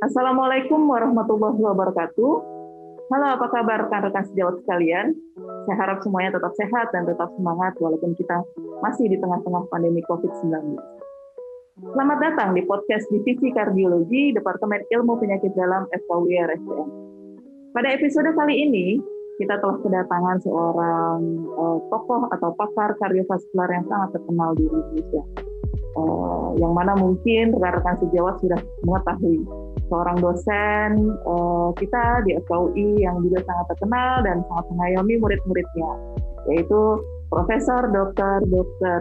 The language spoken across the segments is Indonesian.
Assalamualaikum warahmatullahi wabarakatuh. Halo, apa kabar rekan-rekan sejawat sekalian? Saya harap semuanya tetap sehat dan tetap semangat walaupun kita masih di tengah-tengah pandemi COVID-19. Selamat datang di podcast Divisi Kardiologi Departemen Ilmu Penyakit Dalam FKUI RSCM. Pada episode kali ini, kita telah kedatangan seorang uh, tokoh atau pakar kardiovaskular yang sangat terkenal di Indonesia. Uh, yang mana mungkin rekan-rekan sejawat sudah mengetahui seorang dosen uh, kita di FKUI yang juga sangat terkenal dan sangat mengayomi murid-muridnya, yaitu Profesor Dr. Dr.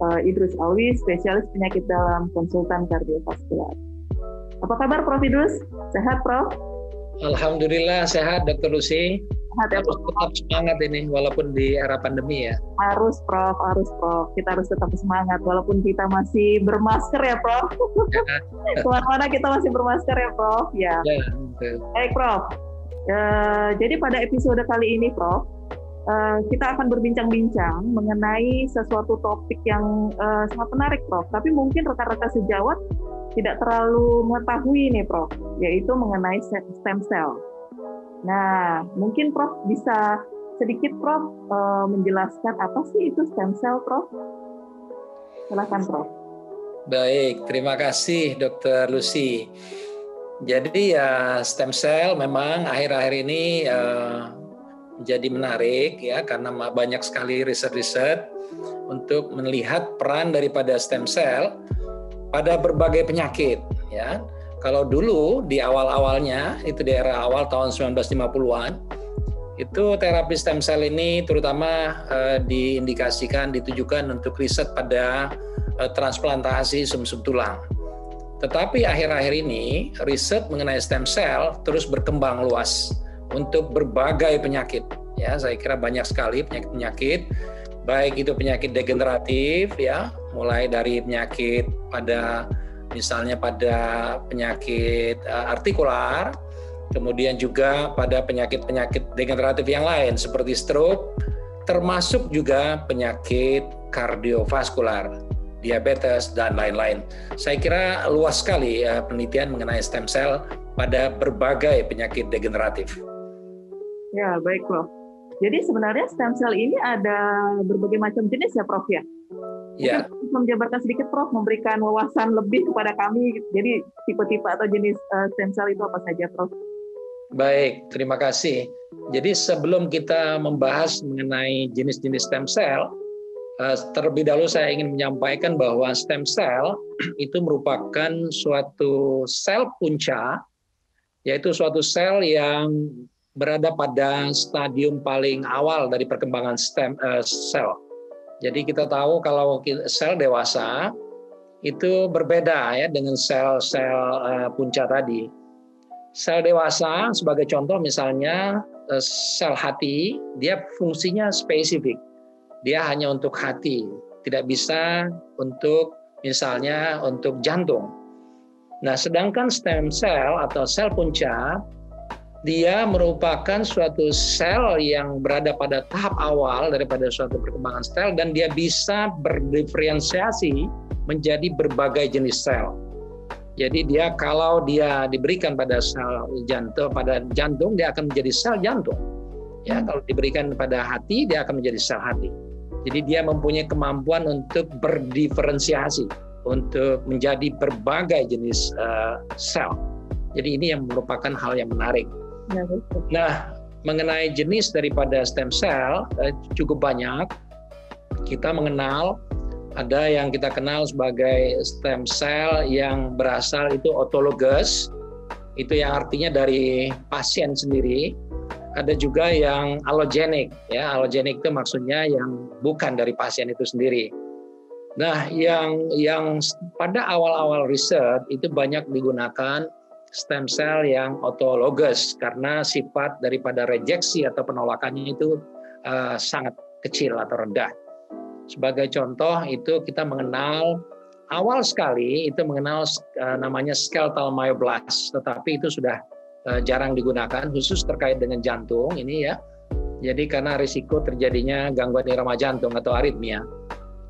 Uh, Idrus Alwi, spesialis penyakit dalam konsultan kardiovaskular. Apa kabar Prof. Idrus? Sehat Prof? Alhamdulillah sehat Dr. Lucy. Sehat ya, harus tetap semangat ini walaupun di era pandemi ya. Harus Prof, harus Prof. Kita harus tetap semangat walaupun kita masih bermasker ya Prof. Ya. Ke mana-mana kita masih bermasker ya Prof. Ya. ya betul. Baik Prof. Uh, jadi pada episode kali ini Prof, uh, kita akan berbincang-bincang mengenai sesuatu topik yang uh, sangat menarik Prof. Tapi mungkin rekan-rekan sejawat tidak terlalu mengetahui nih Prof, yaitu mengenai stem cell. Nah, mungkin Prof bisa sedikit Prof uh, menjelaskan apa sih itu stem cell, Prof? Silakan, Prof. Baik, terima kasih Dr. Lucy. Jadi ya stem cell memang akhir-akhir ini menjadi menarik ya karena banyak sekali riset-riset untuk melihat peran daripada stem cell pada berbagai penyakit ya kalau dulu di awal-awalnya, itu di era awal tahun 1950-an, itu terapi stem cell ini terutama uh, diindikasikan, ditujukan untuk riset pada uh, transplantasi sumsum tulang. Tetapi akhir-akhir ini riset mengenai stem cell terus berkembang luas untuk berbagai penyakit. Ya, saya kira banyak sekali penyakit-penyakit, baik itu penyakit degeneratif ya, mulai dari penyakit pada misalnya pada penyakit uh, artikular, kemudian juga pada penyakit-penyakit degeneratif yang lain seperti stroke, termasuk juga penyakit kardiovaskular, diabetes dan lain-lain. Saya kira luas sekali uh, penelitian mengenai stem cell pada berbagai penyakit degeneratif. Ya, baik Prof. Jadi sebenarnya stem cell ini ada berbagai macam jenis ya Prof ya? Ya. menjabarkan sedikit Prof, memberikan wawasan lebih kepada kami. Jadi tipe-tipe atau jenis uh, stem cell itu apa saja Prof? Baik, terima kasih. Jadi sebelum kita membahas mengenai jenis-jenis stem cell, uh, terlebih dahulu saya ingin menyampaikan bahwa stem cell itu merupakan suatu sel punca, yaitu suatu sel yang berada pada stadium paling awal dari perkembangan stem uh, sel jadi kita tahu kalau sel dewasa itu berbeda ya dengan sel-sel uh, punca tadi. Sel dewasa sebagai contoh misalnya uh, sel hati, dia fungsinya spesifik. Dia hanya untuk hati, tidak bisa untuk misalnya untuk jantung. Nah, sedangkan stem cell atau sel punca dia merupakan suatu sel yang berada pada tahap awal daripada suatu perkembangan sel dan dia bisa berdiferensiasi menjadi berbagai jenis sel. Jadi dia kalau dia diberikan pada sel jantung pada jantung dia akan menjadi sel jantung. Ya, kalau diberikan pada hati dia akan menjadi sel hati. Jadi dia mempunyai kemampuan untuk berdiferensiasi untuk menjadi berbagai jenis uh, sel. Jadi ini yang merupakan hal yang menarik. Nah, mengenai jenis daripada stem cell eh, cukup banyak. Kita mengenal ada yang kita kenal sebagai stem cell yang berasal itu autologous, itu yang artinya dari pasien sendiri. Ada juga yang allogenik, ya allogenik itu maksudnya yang bukan dari pasien itu sendiri. Nah, yang yang pada awal-awal riset itu banyak digunakan stem cell yang autologous karena sifat daripada rejeksi atau penolakannya itu uh, sangat kecil atau rendah. Sebagai contoh itu kita mengenal awal sekali itu mengenal uh, namanya skeletal myoblast, tetapi itu sudah uh, jarang digunakan khusus terkait dengan jantung ini ya. Jadi karena risiko terjadinya gangguan irama jantung atau aritmia.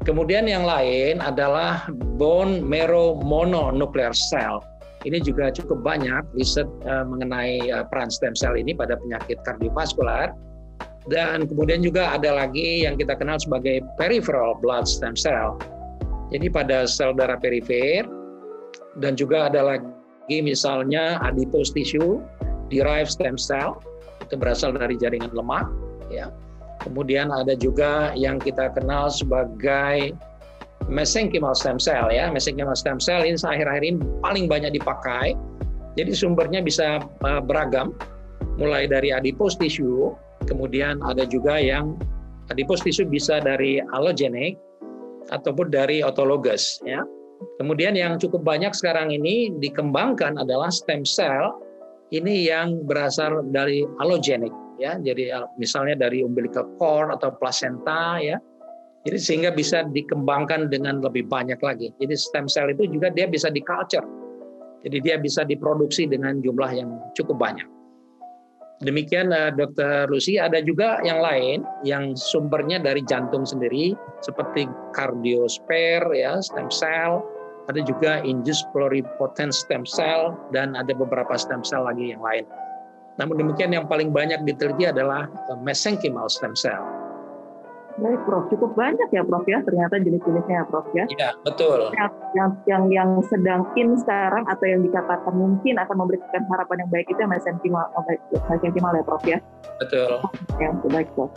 Kemudian yang lain adalah bone marrow mononuclear cell ini juga cukup banyak riset uh, mengenai uh, peran stem cell ini pada penyakit kardiovaskular. Dan kemudian juga ada lagi yang kita kenal sebagai peripheral blood stem cell. Jadi pada sel darah perifer dan juga ada lagi misalnya adipose tissue, derived stem cell itu berasal dari jaringan lemak ya. Kemudian ada juga yang kita kenal sebagai mesenchymal stem cell ya. Mesenchymal stem cell ini akhir-akhir ini paling banyak dipakai. Jadi sumbernya bisa uh, beragam, mulai dari adipose tissue, kemudian ada juga yang adipose tissue bisa dari allogeneic ataupun dari autologous ya. Kemudian yang cukup banyak sekarang ini dikembangkan adalah stem cell ini yang berasal dari allogeneic ya. Jadi misalnya dari umbilical cord atau placenta ya jadi sehingga bisa dikembangkan dengan lebih banyak lagi. Jadi stem cell itu juga dia bisa di culture. Jadi dia bisa diproduksi dengan jumlah yang cukup banyak. Demikian uh, Dr. Lucy, ada juga yang lain yang sumbernya dari jantung sendiri seperti cardiosphere ya, stem cell, ada juga induced pluripotent stem cell dan ada beberapa stem cell lagi yang lain. Namun demikian yang paling banyak diteliti adalah uh, mesenchymal stem cell Baik, Prof. Cukup banyak ya, Prof. Ya, ternyata jenis-jenisnya ya, Prof. Ya. Iya, betul. Yang, yang yang yang sedang in sekarang atau yang dikatakan mungkin akan memberikan harapan yang baik itu yang mesenkimal, mesenkimal ya, Prof. Ya. Betul. Ya, baik, Prof.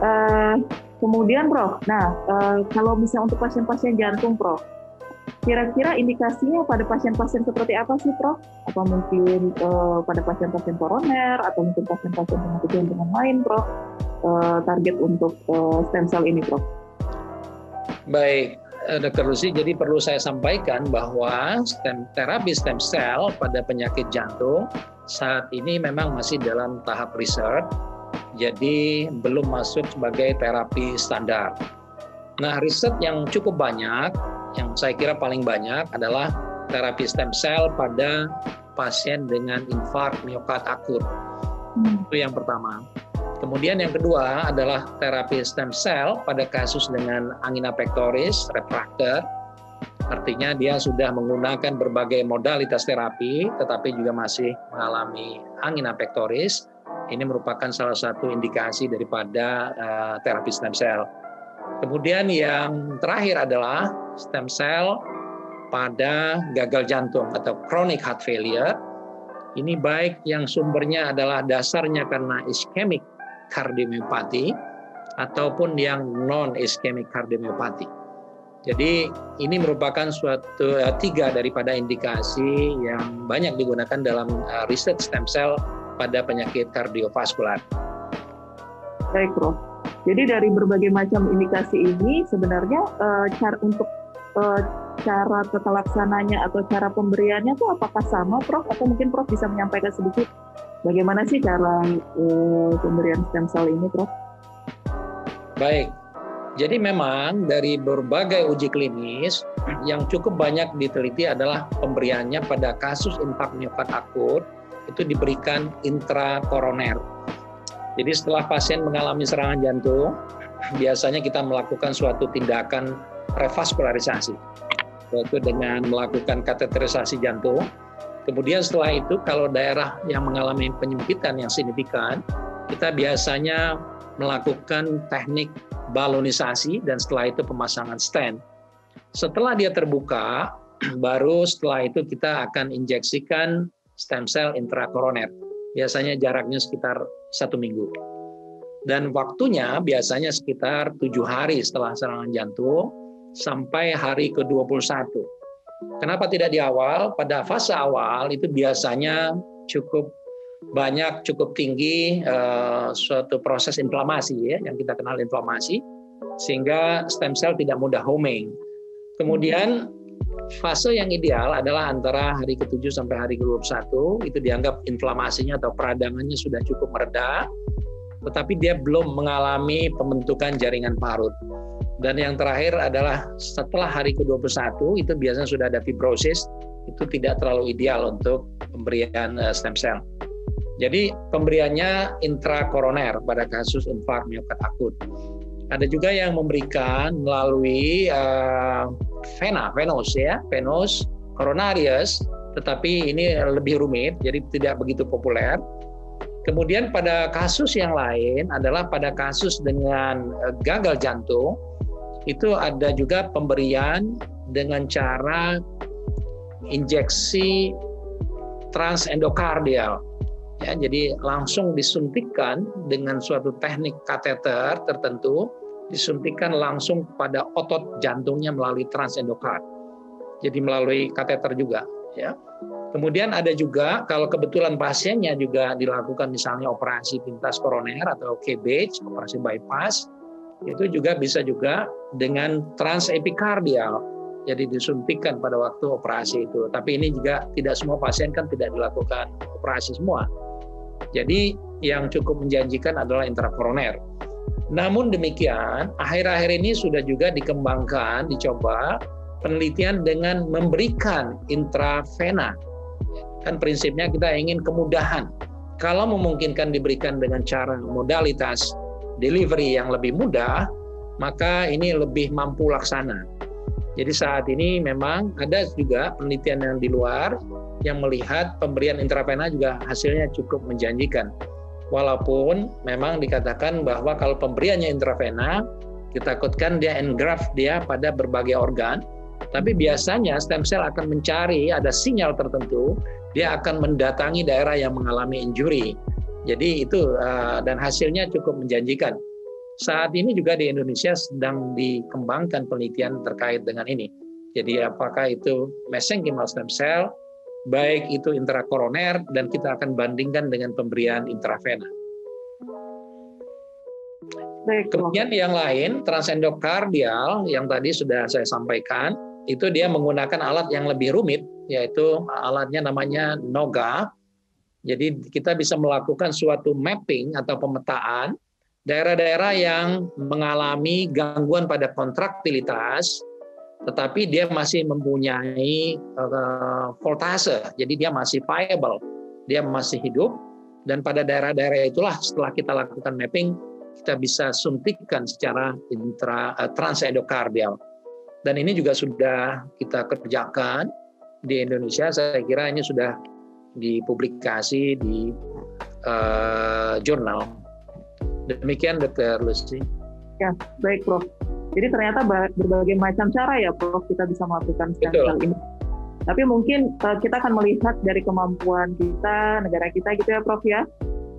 Uh, kemudian, Prof. Nah, uh, kalau misalnya untuk pasien-pasien jantung, Prof. Kira-kira indikasinya pada pasien-pasien seperti apa sih, Prof? Apa mungkin uh, pada pasien-pasien koroner atau mungkin pasien-pasien penyakit jantung lain, Prof? uh, target untuk uh, stem cell ini, Prof? Baik, Dr. Lucy, jadi perlu saya sampaikan bahwa stem, terapi stem cell pada penyakit jantung saat ini memang masih dalam tahap riset, jadi belum masuk sebagai terapi standar. Nah, riset yang cukup banyak, yang saya kira paling banyak adalah terapi stem cell pada pasien dengan infark miokard akut. Hmm. Itu yang pertama. Kemudian yang kedua adalah terapi stem cell pada kasus dengan angina pectoris, refraktor. Artinya dia sudah menggunakan berbagai modalitas terapi, tetapi juga masih mengalami angina pectoris. Ini merupakan salah satu indikasi daripada uh, terapi stem cell. Kemudian yang terakhir adalah stem cell pada gagal jantung atau chronic heart failure. Ini baik yang sumbernya adalah dasarnya karena iskemik kardiomyopati ataupun yang non iskemik kardiomyopati. Jadi ini merupakan suatu uh, tiga daripada indikasi yang banyak digunakan dalam uh, riset stem cell pada penyakit kardiovaskular. Baik, Prof. Jadi dari berbagai macam indikasi ini sebenarnya uh, cara untuk uh, cara tata laksananya atau cara pemberiannya itu apakah sama, Prof? Atau mungkin Prof bisa menyampaikan sedikit Bagaimana sih cara uh, pemberian stem cell ini, Prof? Baik, jadi memang dari berbagai uji klinis yang cukup banyak diteliti adalah pemberiannya pada kasus miokard akut itu diberikan intrakoroner. Jadi setelah pasien mengalami serangan jantung, biasanya kita melakukan suatu tindakan revaskularisasi, yaitu dengan melakukan kateterisasi jantung Kemudian setelah itu kalau daerah yang mengalami penyempitan yang signifikan, kita biasanya melakukan teknik balonisasi dan setelah itu pemasangan stent. Setelah dia terbuka, baru setelah itu kita akan injeksikan stem cell intrakoroner. Biasanya jaraknya sekitar satu minggu. Dan waktunya biasanya sekitar tujuh hari setelah serangan jantung sampai hari ke-21 Kenapa tidak di awal? Pada fase awal itu biasanya cukup banyak, cukup tinggi uh, suatu proses inflamasi ya, yang kita kenal inflamasi, sehingga stem cell tidak mudah homing. Kemudian fase yang ideal adalah antara hari ke-7 sampai hari ke-21 itu dianggap inflamasinya atau peradangannya sudah cukup mereda tetapi dia belum mengalami pembentukan jaringan parut. Dan yang terakhir adalah setelah hari ke-21 itu biasanya sudah ada fibrosis, itu tidak terlalu ideal untuk pemberian eh, stem cell. Jadi pemberiannya intrakoroner pada kasus infark miokard akut. Ada juga yang memberikan melalui uh, vena, venous ya, venous coronarius tetapi ini lebih rumit, jadi tidak begitu populer. Kemudian pada kasus yang lain adalah pada kasus dengan eh, gagal jantung, itu ada juga pemberian dengan cara injeksi transendokardial. Ya, jadi langsung disuntikkan dengan suatu teknik kateter tertentu, disuntikkan langsung pada otot jantungnya melalui transendokard. Jadi melalui kateter juga, ya. Kemudian ada juga kalau kebetulan pasiennya juga dilakukan misalnya operasi pintas koroner atau KBH, operasi bypass, itu juga bisa juga dengan transepikardial jadi disuntikkan pada waktu operasi itu. Tapi ini juga tidak semua pasien kan tidak dilakukan operasi semua. Jadi yang cukup menjanjikan adalah intrakoroner. Namun demikian, akhir-akhir ini sudah juga dikembangkan, dicoba penelitian dengan memberikan intravena. Kan prinsipnya kita ingin kemudahan. Kalau memungkinkan diberikan dengan cara modalitas delivery yang lebih mudah, maka ini lebih mampu laksana. Jadi saat ini memang ada juga penelitian yang di luar yang melihat pemberian intravena juga hasilnya cukup menjanjikan. Walaupun memang dikatakan bahwa kalau pemberiannya intravena, kita takutkan dia engraft dia pada berbagai organ, tapi biasanya stem cell akan mencari ada sinyal tertentu, dia akan mendatangi daerah yang mengalami injury. Jadi itu eh, dan hasilnya cukup menjanjikan. Saat ini juga di Indonesia sedang dikembangkan penelitian terkait dengan ini. Jadi apakah itu mesenchymal stem cell, baik itu intrakoroner, dan kita akan bandingkan dengan pemberian intravena. Kemudian yang lain, transendokardial yang tadi sudah saya sampaikan, itu dia menggunakan alat yang lebih rumit, yaitu alatnya namanya NOGA. Jadi kita bisa melakukan suatu mapping atau pemetaan daerah-daerah yang mengalami gangguan pada kontraktilitas, tetapi dia masih mempunyai uh, voltase, jadi dia masih viable, dia masih hidup, dan pada daerah-daerah itulah setelah kita lakukan mapping, kita bisa suntikkan secara intra, uh, transendokardial. Dan ini juga sudah kita kerjakan di Indonesia, saya kira ini sudah dipublikasi di uh, jurnal Demikian Dr. Lucy. Ya, baik Prof. Jadi ternyata berbagai macam cara ya Prof kita bisa melakukan stem cell ini. Tapi mungkin uh, kita akan melihat dari kemampuan kita, negara kita gitu ya Prof ya.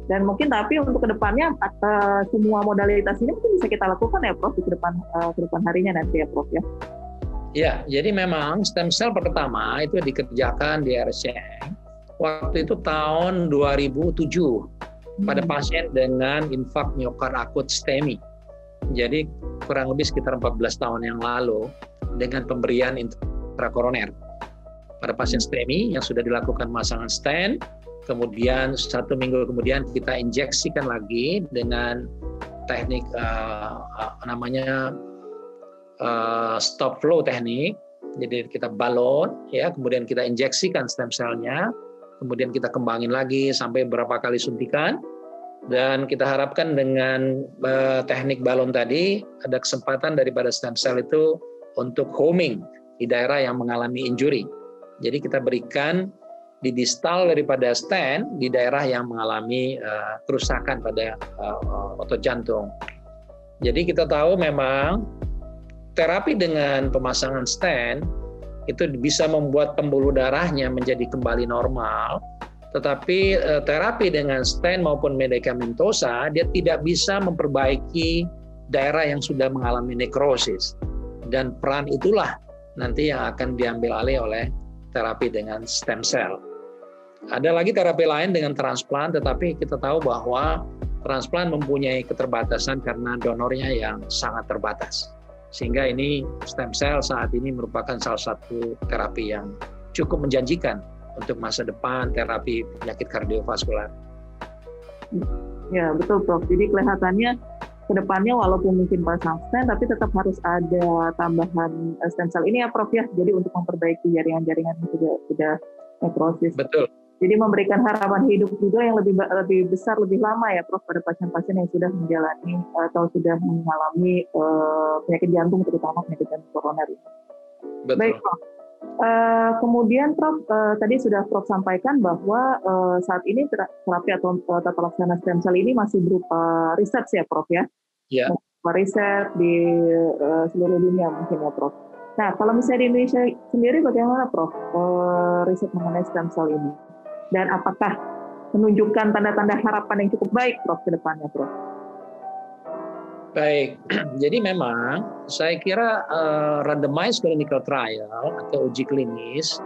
Dan mungkin tapi untuk ke depannya uh, semua modalitas ini mungkin bisa kita lakukan ya Prof di depan uh, ke depan harinya nanti ya Prof ya. Ya, jadi memang stem cell pertama itu dikerjakan di RSCM waktu itu tahun 2007 pada hmm. pasien dengan infak miokard akut STEMI. Jadi kurang lebih sekitar 14 tahun yang lalu dengan pemberian intrakoroner pada pasien STEMI yang sudah dilakukan pemasangan stent, kemudian satu minggu kemudian kita injeksikan lagi dengan teknik uh, namanya uh, stop flow teknik. Jadi kita balon, ya, kemudian kita injeksikan stem cell-nya, kemudian kita kembangin lagi sampai berapa kali suntikan dan kita harapkan dengan uh, teknik balon tadi ada kesempatan daripada stem cell itu untuk homing di daerah yang mengalami injury. Jadi kita berikan di distal daripada stent di daerah yang mengalami uh, kerusakan pada uh, otot jantung. Jadi kita tahu memang terapi dengan pemasangan stent itu bisa membuat pembuluh darahnya menjadi kembali normal, tetapi eh, terapi dengan stent maupun medikamentosa dia tidak bisa memperbaiki daerah yang sudah mengalami nekrosis. Dan peran itulah nanti yang akan diambil alih oleh terapi dengan stem cell. Ada lagi terapi lain dengan transplant, tetapi kita tahu bahwa transplant mempunyai keterbatasan karena donornya yang sangat terbatas. Sehingga ini stem cell saat ini merupakan salah satu terapi yang cukup menjanjikan untuk masa depan terapi penyakit kardiovaskular. Ya betul Prof. Jadi kelihatannya ke depannya walaupun mungkin pasang stent tapi tetap harus ada tambahan eh, stem cell ini ya Prof ya. Jadi untuk memperbaiki jaringan-jaringan yang sudah sudah nekrosis. Betul. Jadi memberikan harapan hidup juga yang lebih lebih besar, lebih lama ya, Prof, pada pasien-pasien yang sudah menjalani atau sudah mengalami uh, penyakit jantung, terutama penyakit jantung koroner. Betul. Baik, Prof. Uh, kemudian Prof uh, tadi sudah Prof sampaikan bahwa uh, saat ini terapi atau tata laksana stem cell ini masih berupa riset ya Prof ya. Iya. Yeah. Riset di uh, seluruh dunia mungkin ya Prof. Nah kalau misalnya di Indonesia sendiri bagaimana Prof uh, riset mengenai stem cell ini? Dan apakah menunjukkan tanda-tanda harapan yang cukup baik Prof ke depannya Prof? Baik, jadi memang saya kira uh, randomized clinical trial atau uji klinis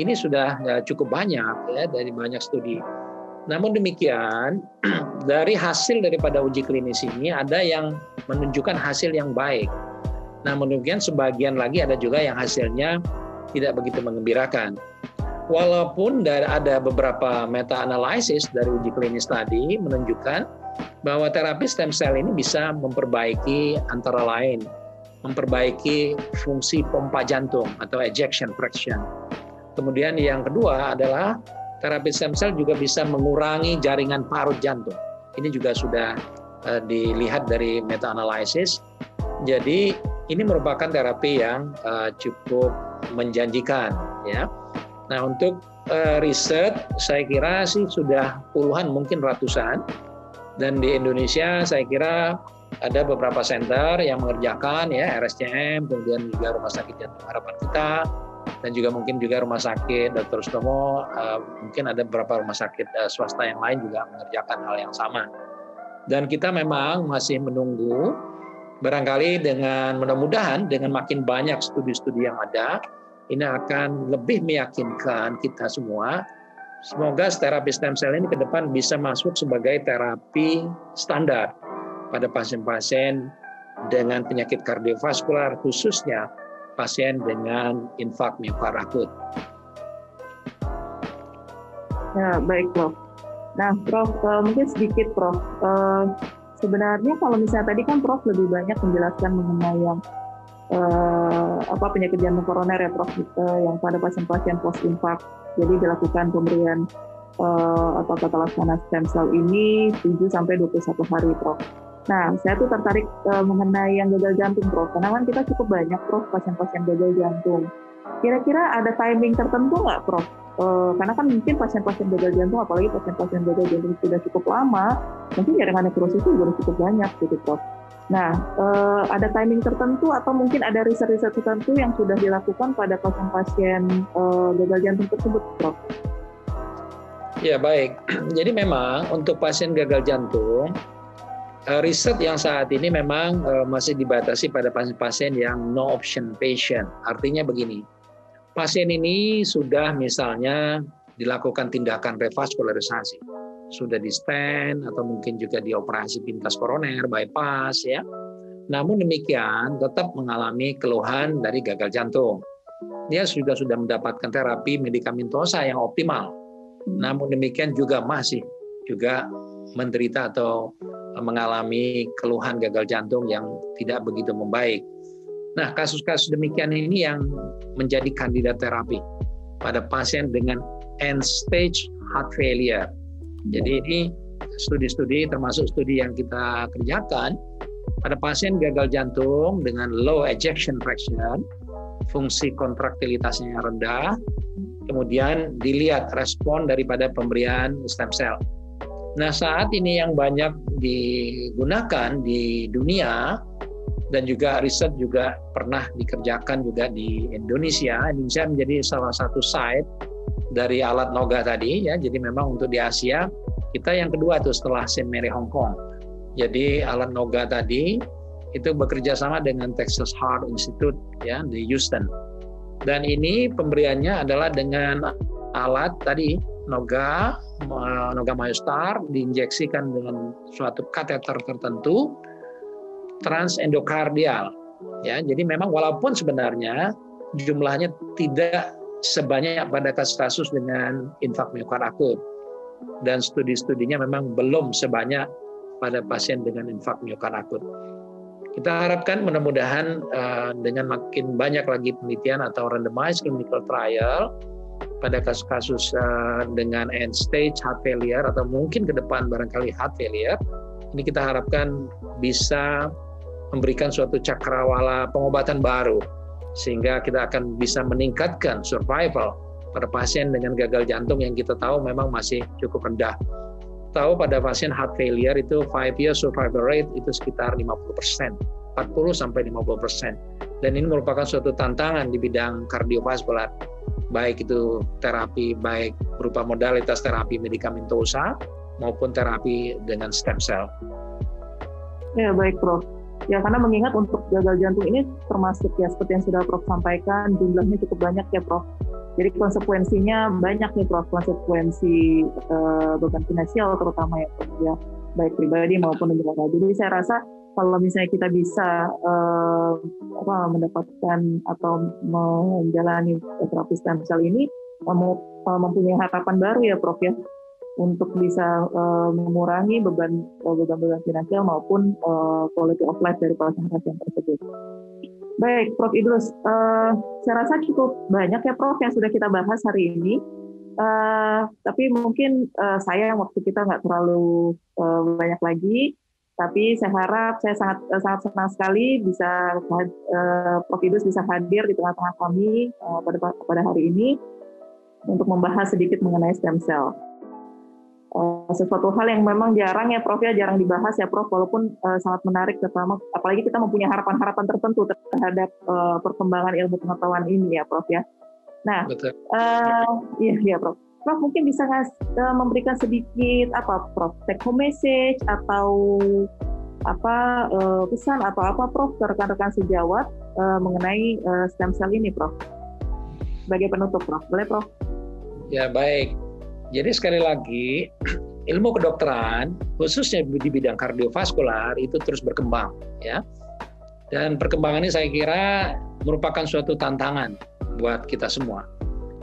ini sudah ya, cukup banyak ya dari banyak studi. Namun demikian, dari hasil daripada uji klinis ini ada yang menunjukkan hasil yang baik. Namun demikian sebagian lagi ada juga yang hasilnya tidak begitu mengembirakan. Walaupun ada beberapa meta analisis dari uji klinis tadi menunjukkan bahwa terapi stem cell ini bisa memperbaiki antara lain memperbaiki fungsi pompa jantung atau ejection fraction. Kemudian yang kedua adalah terapi stem cell juga bisa mengurangi jaringan parut jantung. Ini juga sudah uh, dilihat dari meta analisis. Jadi ini merupakan terapi yang uh, cukup menjanjikan ya. Nah, untuk uh, riset saya kira sih sudah puluhan mungkin ratusan dan di Indonesia saya kira ada beberapa center yang mengerjakan ya RSCM, kemudian juga Rumah Sakit Jantung Harapan Kita, dan juga mungkin juga Rumah Sakit Dr. Stomo, uh, mungkin ada beberapa rumah sakit uh, swasta yang lain juga mengerjakan hal yang sama. Dan kita memang masih menunggu, barangkali dengan mudah-mudahan dengan makin banyak studi-studi yang ada, ini akan lebih meyakinkan kita semua Semoga terapi stem cell ini ke depan bisa masuk sebagai terapi standar pada pasien-pasien dengan penyakit kardiovaskular khususnya pasien dengan infak miokard akut. Ya, baik Prof. Nah, Prof, uh, mungkin sedikit Prof. Uh, sebenarnya kalau misalnya tadi kan Prof lebih banyak menjelaskan mengenai yang uh, apa penyakit jantung koroner ya Prof, uh, yang pada pasien-pasien post infak jadi dilakukan pemberian uh, atau tata laksana stem cell ini 7 sampai 21 hari, Prof. Nah, saya tuh tertarik uh, mengenai yang gagal jantung, Prof. Karena kan kita cukup banyak, Prof, pasien-pasien gagal jantung. Kira-kira ada timing tertentu nggak, Prof? Uh, karena kan mungkin pasien-pasien gagal jantung, apalagi pasien-pasien gagal jantung sudah cukup lama, mungkin jaringan nekrosis itu juga cukup banyak, gitu, Prof. Nah, eh, ada timing tertentu atau mungkin ada riset-riset tertentu yang sudah dilakukan pada pasien-pasien eh, gagal jantung tersebut, Prof? Ya, baik. Jadi memang untuk pasien gagal jantung, eh, riset yang saat ini memang eh, masih dibatasi pada pasien-pasien yang no option patient. Artinya begini, pasien ini sudah misalnya dilakukan tindakan revaskularisasi sudah di stand atau mungkin juga dioperasi pintas koroner, bypass ya. Namun demikian tetap mengalami keluhan dari gagal jantung. Dia juga sudah mendapatkan terapi medikamentosa yang optimal. Namun demikian juga masih juga menderita atau mengalami keluhan gagal jantung yang tidak begitu membaik. Nah, kasus-kasus demikian ini yang menjadi kandidat terapi pada pasien dengan end stage heart failure jadi ini studi-studi termasuk studi yang kita kerjakan pada pasien gagal jantung dengan low ejection fraction, fungsi kontraktilitasnya rendah, kemudian dilihat respon daripada pemberian stem cell. Nah, saat ini yang banyak digunakan di dunia dan juga riset juga pernah dikerjakan juga di Indonesia. Indonesia menjadi salah satu site dari alat noga tadi ya. Jadi memang untuk di Asia kita yang kedua itu setelah Saint Mary Hong Kong. Jadi alat noga tadi itu bekerja sama dengan Texas Heart Institute ya di Houston. Dan ini pemberiannya adalah dengan alat tadi noga noga Myostar diinjeksikan dengan suatu kateter tertentu transendokardial ya jadi memang walaupun sebenarnya jumlahnya tidak sebanyak pada kasus-kasus dengan infak miokard akut. Dan studi-studinya memang belum sebanyak pada pasien dengan infak miokard akut. Kita harapkan mudah-mudahan uh, dengan makin banyak lagi penelitian atau randomized clinical trial pada kasus-kasus uh, dengan end stage heart failure atau mungkin ke depan barangkali heart failure, ini kita harapkan bisa memberikan suatu cakrawala pengobatan baru sehingga kita akan bisa meningkatkan survival pada pasien dengan gagal jantung yang kita tahu memang masih cukup rendah. Tahu pada pasien heart failure itu 5 year survival rate itu sekitar 50 persen, 40 sampai 50 persen. Dan ini merupakan suatu tantangan di bidang kardiovaskular, baik itu terapi baik berupa modalitas terapi medikamentosa maupun terapi dengan stem cell. Ya baik Prof. Ya karena mengingat untuk gagal jantung ini termasuk ya seperti yang sudah Prof sampaikan jumlahnya cukup banyak ya Prof. Jadi konsekuensinya banyak nih Prof, konsekuensi uh, beban finansial terutama ya Prof ya, baik pribadi maupun negara. Jadi saya rasa kalau misalnya kita bisa uh, apa, mendapatkan atau menjalani terapi stem cell ini, uh, mempunyai harapan baru ya Prof ya, untuk bisa uh, mengurangi beban beban-beban finansial maupun uh, quality of life dari pasien-pasien tersebut. Baik, Prof. Idrus, uh, saya rasa cukup banyak ya Prof yang sudah kita bahas hari ini. Uh, tapi mungkin uh, saya waktu kita nggak terlalu uh, banyak lagi. Tapi saya harap saya sangat uh, sangat senang sekali bisa uh, Prof. Idrus bisa hadir di tengah-tengah kami uh, pada pada hari ini untuk membahas sedikit mengenai stem cell. Uh, sesuatu hal yang memang jarang ya Prof ya jarang dibahas ya Prof walaupun uh, sangat menarik terutama apalagi kita mempunyai harapan-harapan tertentu terhadap uh, perkembangan ilmu pengetahuan ini ya Prof ya. Nah, Uh, iya iya Prof. Prof mungkin bisa ngas, uh, memberikan sedikit apa Prof take home message atau apa uh, pesan atau apa Prof ke rekan-rekan sejawat uh, mengenai uh, stem cell ini Prof. Sebagai penutup Prof. Boleh Prof? Ya baik. Jadi sekali lagi ilmu kedokteran khususnya di bidang kardiovaskular itu terus berkembang ya. Dan perkembangan ini saya kira merupakan suatu tantangan buat kita semua.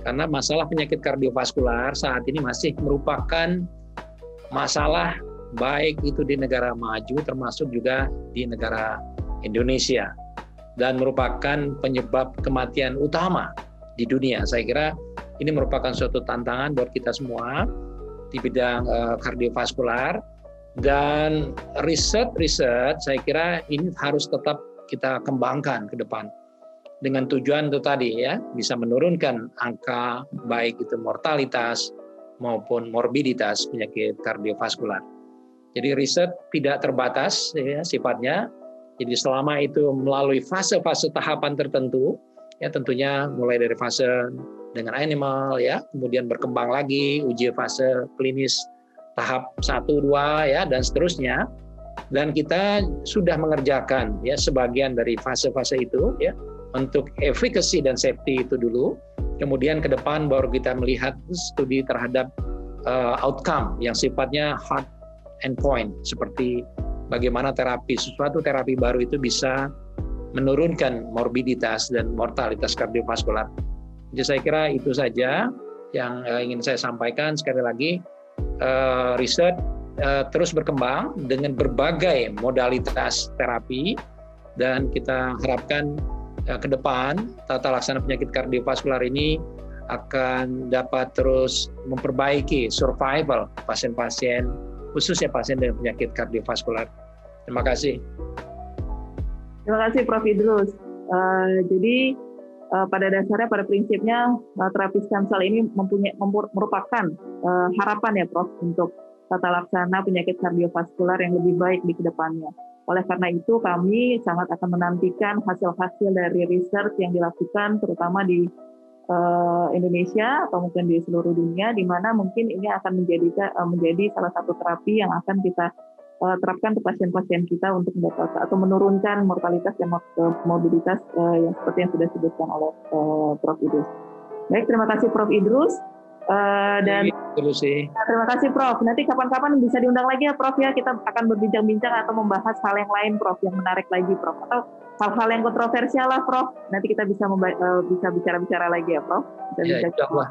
Karena masalah penyakit kardiovaskular saat ini masih merupakan masalah baik itu di negara maju termasuk juga di negara Indonesia dan merupakan penyebab kematian utama di dunia. Saya kira ini merupakan suatu tantangan buat kita semua di bidang uh, kardiovaskular dan riset-riset saya kira ini harus tetap kita kembangkan ke depan dengan tujuan itu tadi ya bisa menurunkan angka baik itu mortalitas maupun morbiditas penyakit kardiovaskular. Jadi riset tidak terbatas ya sifatnya. Jadi selama itu melalui fase-fase tahapan tertentu ya tentunya mulai dari fase dengan animal ya, kemudian berkembang lagi uji fase klinis tahap 1 2 ya dan seterusnya. Dan kita sudah mengerjakan ya sebagian dari fase-fase itu ya untuk efficacy dan safety itu dulu. Kemudian ke depan baru kita melihat studi terhadap uh, outcome yang sifatnya hard endpoint seperti bagaimana terapi sesuatu terapi baru itu bisa menurunkan morbiditas dan mortalitas kardiovaskular jadi saya kira itu saja yang uh, ingin saya sampaikan sekali lagi uh, riset uh, terus berkembang dengan berbagai modalitas terapi dan kita harapkan ke depan tata laksana penyakit kardiovaskular ini akan dapat terus memperbaiki survival pasien-pasien khususnya pasien dengan penyakit kardiovaskular. Terima kasih. Terima kasih Prof. Idrus. Uh, jadi uh, pada dasarnya pada prinsipnya uh, terapi stem cell ini mempunyai merupakan uh, harapan ya Prof untuk tata laksana penyakit kardiovaskular yang lebih baik di ke depannya. Oleh karena itu kami sangat akan menantikan hasil-hasil dari research yang dilakukan terutama di uh, Indonesia atau mungkin di seluruh dunia di mana mungkin ini akan menjadi uh, menjadi salah satu terapi yang akan kita uh, terapkan ke pasien-pasien kita untuk mendapatkan atau menurunkan mortalitas dan mobilitas uh, yang seperti yang sudah disebutkan oleh uh, Prof Idrus. Baik, terima kasih Prof Idrus. Uh, dan nah, terima kasih Prof. Nanti kapan-kapan bisa diundang lagi ya Prof ya. Kita akan berbincang-bincang atau membahas hal yang lain Prof yang menarik lagi Prof. Atau hal-hal yang kontroversial lah Prof. Nanti kita bisa uh, bisa bicara-bicara lagi ya Prof. Bisa ya, bicara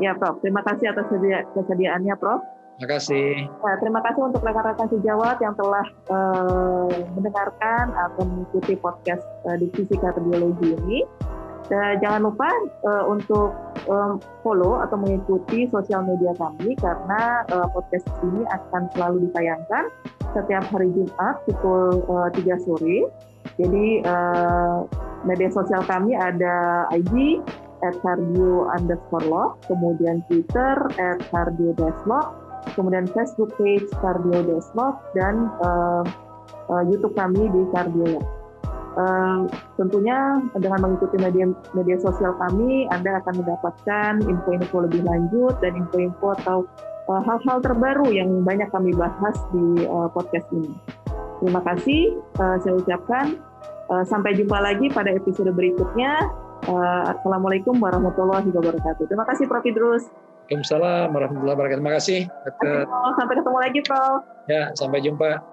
ya Prof. Terima kasih atas kesediaannya Prof. Terima kasih. Nah, terima kasih untuk rekan-rekan sejawat yang telah uh, mendengarkan atau mengikuti podcast uh, divisi kardiologi ini. Uh, jangan lupa uh, untuk um, follow atau mengikuti sosial media kami karena uh, podcast ini akan selalu ditayangkan setiap hari Jumat pukul uh, 3 sore Jadi uh, media sosial kami ada IG at underscore law, kemudian Twitter at kemudian Facebook page cardio law, dan uh, uh, YouTube kami di cardio. Uh, tentunya dengan mengikuti media media sosial kami, Anda akan mendapatkan info-info lebih lanjut dan info-info atau hal-hal uh, terbaru yang banyak kami bahas di uh, podcast ini. Terima kasih, uh, saya ucapkan. Uh, sampai jumpa lagi pada episode berikutnya. Uh, Assalamualaikum warahmatullahi wabarakatuh. Terima kasih Prof. Idrus. Waalaikumsalam warahmatullahi wabarakatuh. Terima kasih. Sampai ketemu lagi Prof. Ya, sampai jumpa.